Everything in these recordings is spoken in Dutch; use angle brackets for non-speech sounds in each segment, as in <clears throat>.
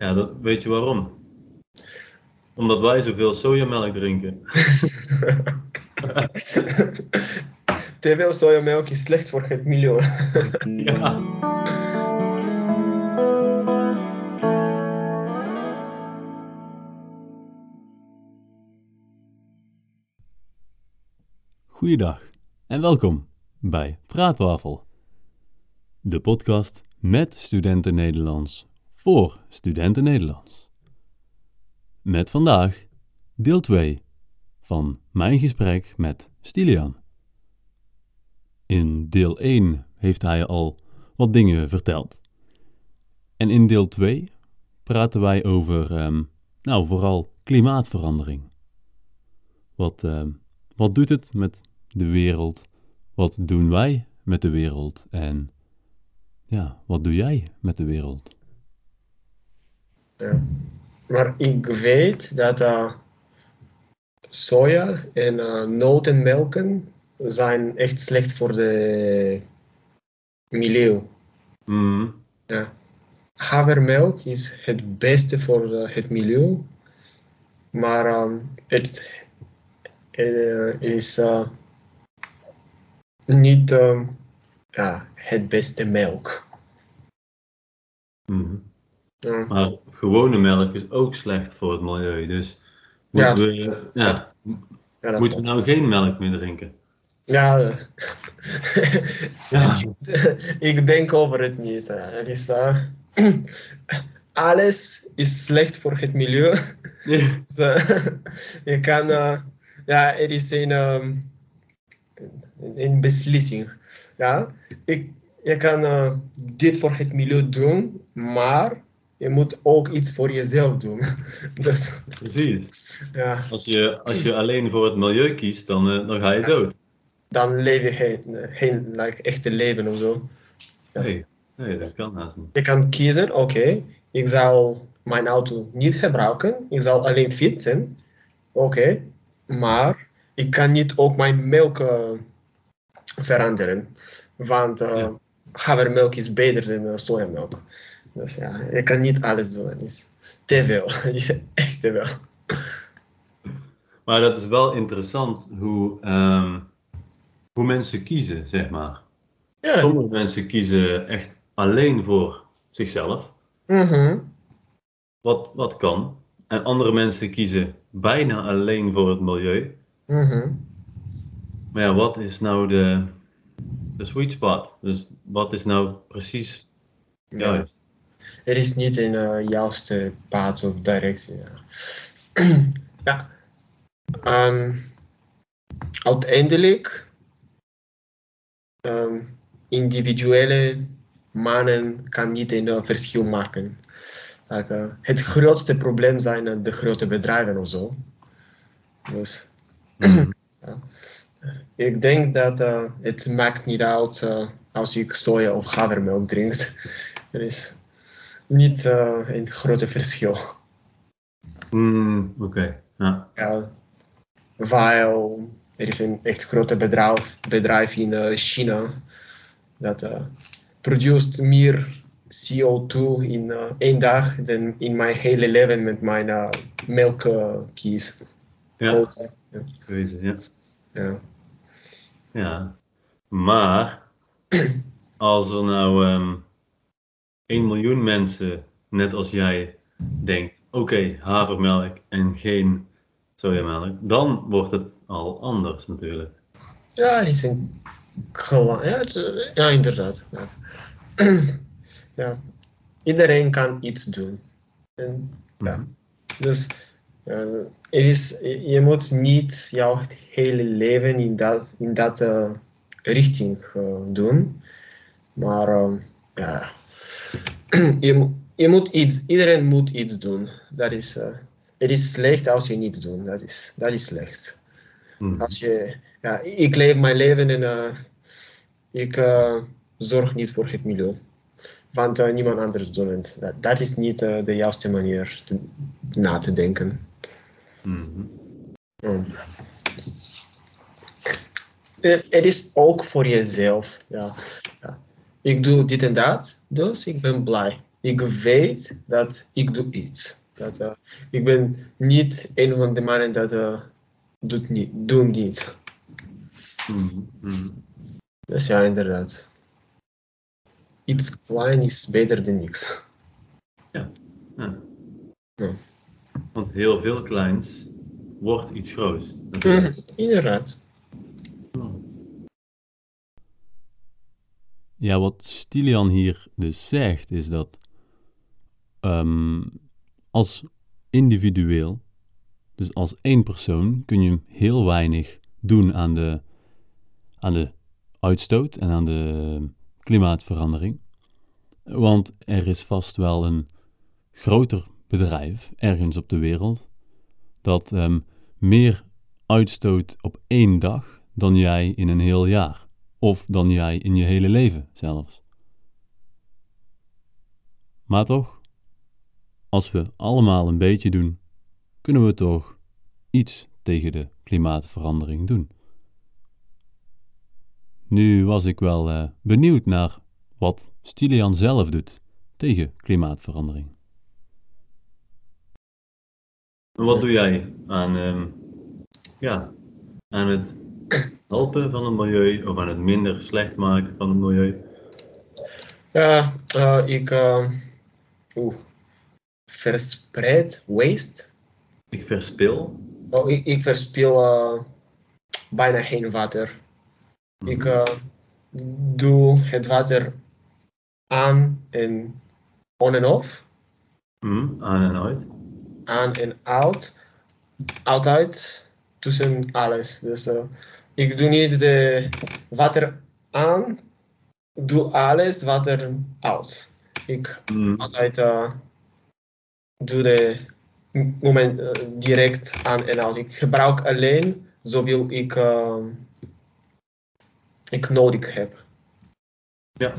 Ja, dat, weet je waarom? Omdat wij zoveel sojamelk drinken. <laughs> Te veel sojamelk is slecht voor het milieu. <laughs> Ja. Goeiedag en welkom bij Praatwafel, de podcast met studenten Nederlands voor studenten Nederlands. Met vandaag deel 2 van mijn gesprek met Stilian. In deel 1 heeft hij al wat dingen verteld. En in deel 2 praten wij over, ehm, nou vooral klimaatverandering. Wat, ehm, wat doet het met de wereld? Wat doen wij met de wereld? En ja, wat doe jij met de wereld? Ja. Maar ik weet dat eh, soja en uh, notenmelken zijn echt slecht voor de milieu. Mhm. Ja. Havermelk is het beste voor eh, het milieu, maar ehm, het, eh, is eh, niet ehm, ja, het beste melk. Mhm. Ja. Maar gewone melk is ook slecht voor het milieu. Dus Ja. moeten, we, ja, Ja, dat moeten we nou geen melk meer drinken? Ja, Ja. <laughs> ik denk over het niet. eh. <clears throat> Alles is slecht voor het milieu. Eh, <laughs> je kan, eh, ja, er is een, ehm, een beslissing. Ja? Ik, je kan eh, dit voor het milieu doen, maar je moet ook iets voor jezelf doen. <laughs> dus, Precies. ja, Als je, als je alleen voor het milieu kiest, dan, eh, dan ga je dood. dan leef je geen, geen like, echte leven of zo. Ja. Nee, nee, dat kan haast niet. Je kan kiezen, oké, ik zal mijn auto niet gebruiken, ik zal alleen fietsen, oké, maar ik kan niet ook mijn melk eh, veranderen, want uh, havermelk is beter dan sojamelk. Dus ja, je kan niet alles doen, het is te veel, <laughs> het is echt te veel. Maar dat is wel interessant hoe, ehm, hoe mensen kiezen, zeg maar. Ja, Sommige mensen kiezen echt alleen voor zichzelf, mhm. wat, wat kan. En andere mensen kiezen bijna alleen voor het milieu. mhm. Maar ja, wat is nou de, de sweet spot? Dus wat is nou precies juist? Er is niet een eh, juiste pad of directie. Ja. <clears throat> ja. Ehm, uiteindelijk, ehm, individuele mannen kan niet een eh, verschil maken. Like, eh, het grootste probleem zijn de grote bedrijven of zo. Dus <clears throat> Mhm. ik denk dat het maakt niet uit als ik soja of havermelk drink. <laughs> Er is niet eh, een grote verschil. Hmm, Oké, ja. Ja, weil er is een echt grote bedrijf, bedrijf in eh, China dat eh produceert meer CO2 in eh, één dag dan in mijn hele leven met mijn uh, melkkies. Ja, Ja. crazy, ja. Ja. Ja, maar <clears throat> als er nou ehm 1 miljoen mensen, net als jij, denkt: oké, havermelk en geen sojamelk, dan wordt het al anders natuurlijk. Ja, is een gewoon. Ja, ja inderdaad. Ja. <clears throat> ja. Iedereen kan iets doen. En, ja. Dus eh, het is, je moet niet jouw hele leven in dat, in dat eh, richting eh, doen. Maar eh, ja, <clears throat> je, moet- je moet iets, iedereen moet iets doen. Dat is, eh, het is slecht als je niets doet. Dat is, dat is slecht. Mhm. Als je, ja, ik leef mijn leven en eh, ik eh, zorg niet voor het milieu. Want niemand anders doet het. Dat, dat is niet de juiste manier te- na te denken. Mhm. Mm. Het het is ook voor jezelf. Ja. Ik doe dit en dat, dus ik ben blij. ik weet dat ik doe iets. Dat, eh, ik ben niet een van de mannen dat eh, doet niet, doen niets. Mhm, mhm. Dus ja, inderdaad. Iets klein is beter dan niks. Ja. Ja. Want heel veel kleins wordt iets groots. Mhm, inderdaad. Ja, wat Stilian hier dus zegt, is dat ehm, als individueel, dus als één persoon, kun je heel weinig doen aan de, aan de uitstoot en aan de klimaatverandering. Want er is vast wel een groter bedrijf ergens op de wereld dat ehm, meer uitstoot op één dag dan jij in een heel jaar. Of dan jij in je hele leven zelfs. Maar toch, als we allemaal een beetje doen, kunnen we toch iets tegen de klimaatverandering doen. Nu was ik wel eh, benieuwd naar wat Stilian zelf doet tegen klimaatverandering. Wat doe jij aan, ehm, ja, aan het helpen van het milieu of aan het minder slecht maken van het milieu? Ja, eh, ik uh, oeh, verspreid waste. Ik verspil. Oh, ik, ik verspil eh, bijna geen water. Ik eh, doe het water aan en on en off, Mhm, Aan en uit. aan en uit, altijd tussen alles. Dus ik doe niet de water aan, doe alles water uit. Ik Mhm. altijd uh, doe de moment eh, direct aan en uit. Ik gebruik alleen zoveel ik, uh, ik nodig heb. Ja.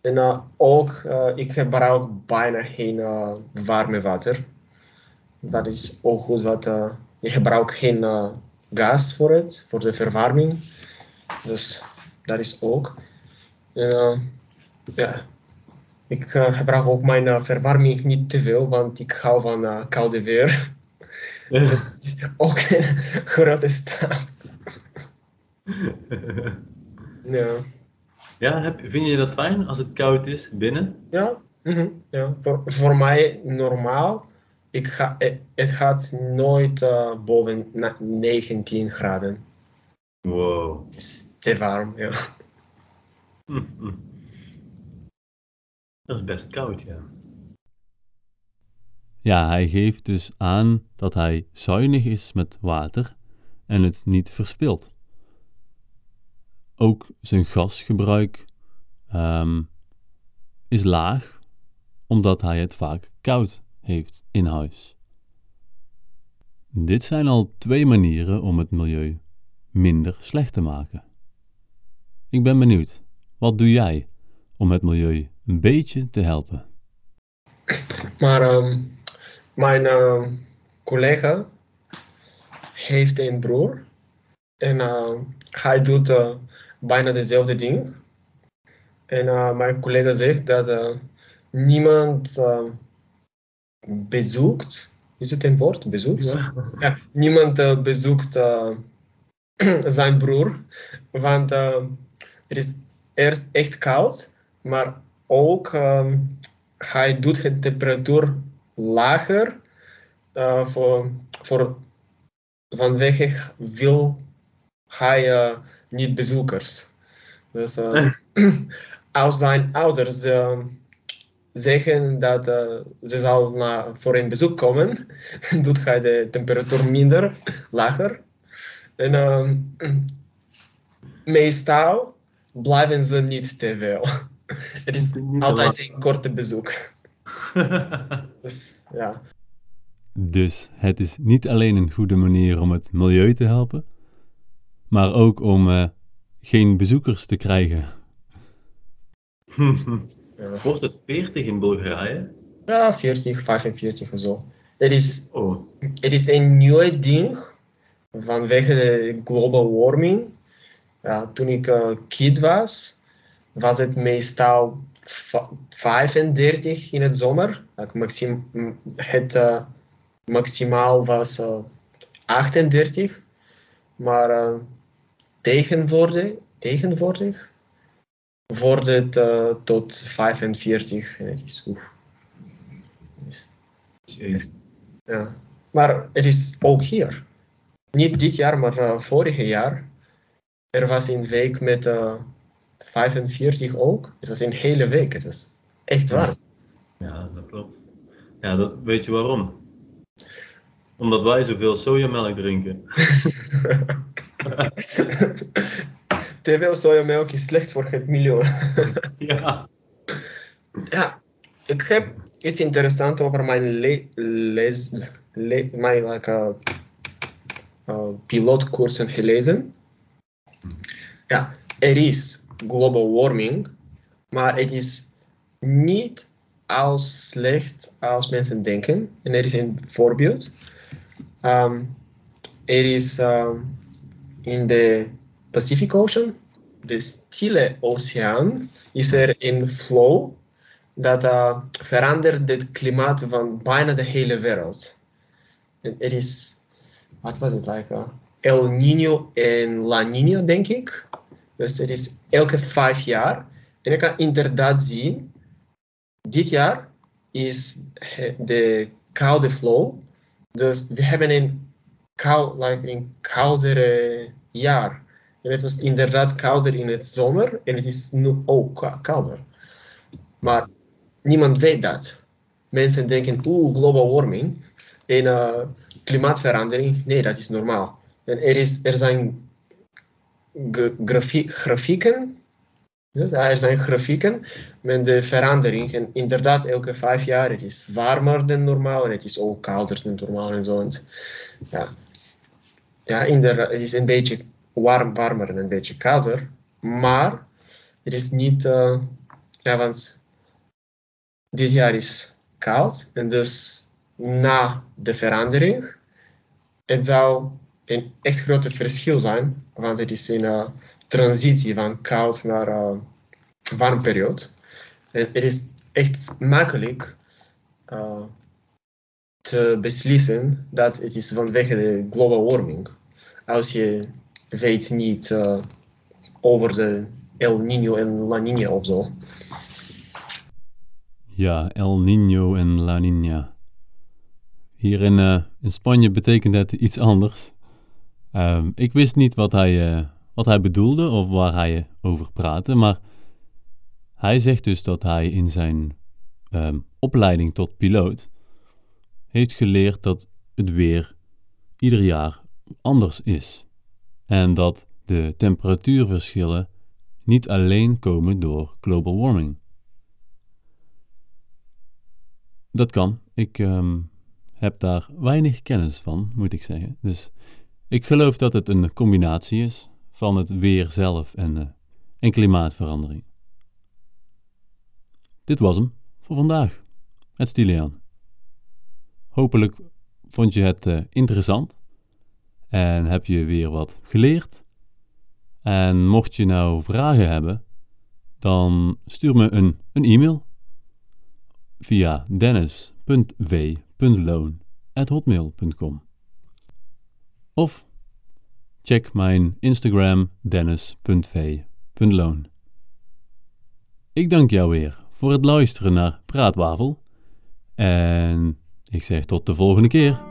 En ook, ik gebruik bijna geen warme water. Dat is ook goed, want je gebruikt geen gas voor het, voor de verwarming. Dus dat is ook. Uh, ja, ik uh, gebruik ook mijn uh, verwarming niet te veel, want ik hou van uh, koude weer. <laughs> <laughs> Het is ook een <laughs> grote stap. Ja, ja, heb, vind je dat fijn als het koud is binnen? ja, mhm, ja. Voor, voor mij normaal. Ik ga, eh, het gaat nooit uh, boven na 19 graden. Wow. Het is te warm, ja. Mhm. Dat is best koud, ja. Ja, hij geeft dus aan dat hij zuinig is met water en het niet verspilt. Ook zijn gasgebruik ehm, is laag, omdat hij het vaak koud heeft in huis. Dit zijn al twee manieren om het milieu minder slecht te maken. Ik ben benieuwd, wat doe jij om het milieu een beetje te helpen? Maar ehm, mijn ehm, collega heeft een broer en eh, hij doet eh, bijna dezelfde dingen. En eh, mijn collega zegt dat eh, niemand bezoekt, is het een woord, bezoekt? Ja. Ja, niemand eh, bezoekt eh, <clears throat> zijn broer, want eh, het is eerst echt koud, maar ook ehm, hij doet de temperatuur lager eh, voor, voor, vanwege wil hij eh, niet bezoekers. Dus eh, <clears throat> <clears throat> als zijn ouders eh, zeggen dat eh, ze zal naar, voor een bezoek komen, <laughs> doet hij de temperatuur minder, lager. En ehm, <clears throat> meestal blijven ze niet te veel. <laughs> Het is altijd een korte bezoek. <laughs> Dus ja. Dus het is niet alleen een goede manier om het milieu te helpen, maar ook om eh, geen bezoekers te krijgen. Ja. Wordt het 40 in Bulgarije? Ja, 40, 45 of zo. Het is, Oh, het is een nieuw ding vanwege de global warming. Ja, toen ik uh, kid was, was het meestal 35 in het zomer. Maxim, het uh, maximaal was uh, 38. Maar uh, tegenwoordig, tegenwoordig wordt het uh, tot 45. En het is, oef. Ja. Maar het is ook hier. Niet dit jaar, maar uh, vorig jaar. Er was een week met uh, 45 ook. Het was een hele week. Het was echt warm. Ja, dat klopt. Ja, dat, weet je waarom? Omdat wij zoveel sojamelk drinken. <laughs> <laughs> Te veel sojamelk is slecht voor het milieu. <laughs> ja. Ja, ik heb iets interessants over mijn le mijn like, uh, uh, pilootkoersen gelezen. Ja, er is global warming, maar het is niet als slecht als mensen denken. En er is een voorbeeld. Um, er is um, in de Pacific Ocean, de Stille Oceaan, is er een flow dat uh, verandert het klimaat van bijna de hele wereld. En er is, wat was het, like, uh, El Nino en La Nina, denk ik. Dus het is elke vijf jaar. En je kan inderdaad zien, dit jaar is de koude flow. Dus we hebben een, kou, like een koudere jaar. En het was inderdaad kouder in het zomer en het is nu ook kouder. Maar niemand weet dat. Mensen denken, oeh, global warming en uh, klimaatverandering. Nee, dat is normaal. En er, is, er zijn grafieken, dus er zijn grafieken met de verandering. En inderdaad, elke vijf jaar het is warmer dan normaal en het is ook kouder dan normaal en zo. Ja, ja inderdaad, het is een beetje warm, warmer en een beetje kouder. Maar het is niet, uh, ja, want dit jaar is koud en dus na de verandering, het zou een echt groot verschil zijn, want het is een uh, transitie van koud naar uh, warm periode. En het is echt makkelijk te beslissen dat het is vanwege de global warming. Als je weet niet uh, over de El Nino en La Nina of zo. Ja, El Nino en La Nina. Hier in, uh, in Spanje betekent het iets anders. Um, ik wist niet wat hij, uh, wat hij bedoelde of waar hij over praatte, maar hij zegt dus dat hij in zijn um, opleiding tot piloot heeft geleerd dat het weer ieder jaar anders is. En dat de temperatuurverschillen niet alleen komen door global warming. Dat kan. Ik um, heb daar weinig kennis van, moet ik zeggen. Dus ik geloof dat het een combinatie is van het weer zelf en, uh, en klimaatverandering. Dit was hem voor vandaag. Het Stiliaan. Hopelijk vond je het uh, interessant en heb je weer wat geleerd. En mocht je nou vragen hebben, dan stuur me een, een e-mail via dennis.v.loon.hotmail.com of check mijn Instagram dennis.v.loon. Ik dank jou weer voor het luisteren naar Praatwafel en ik zeg tot de volgende keer.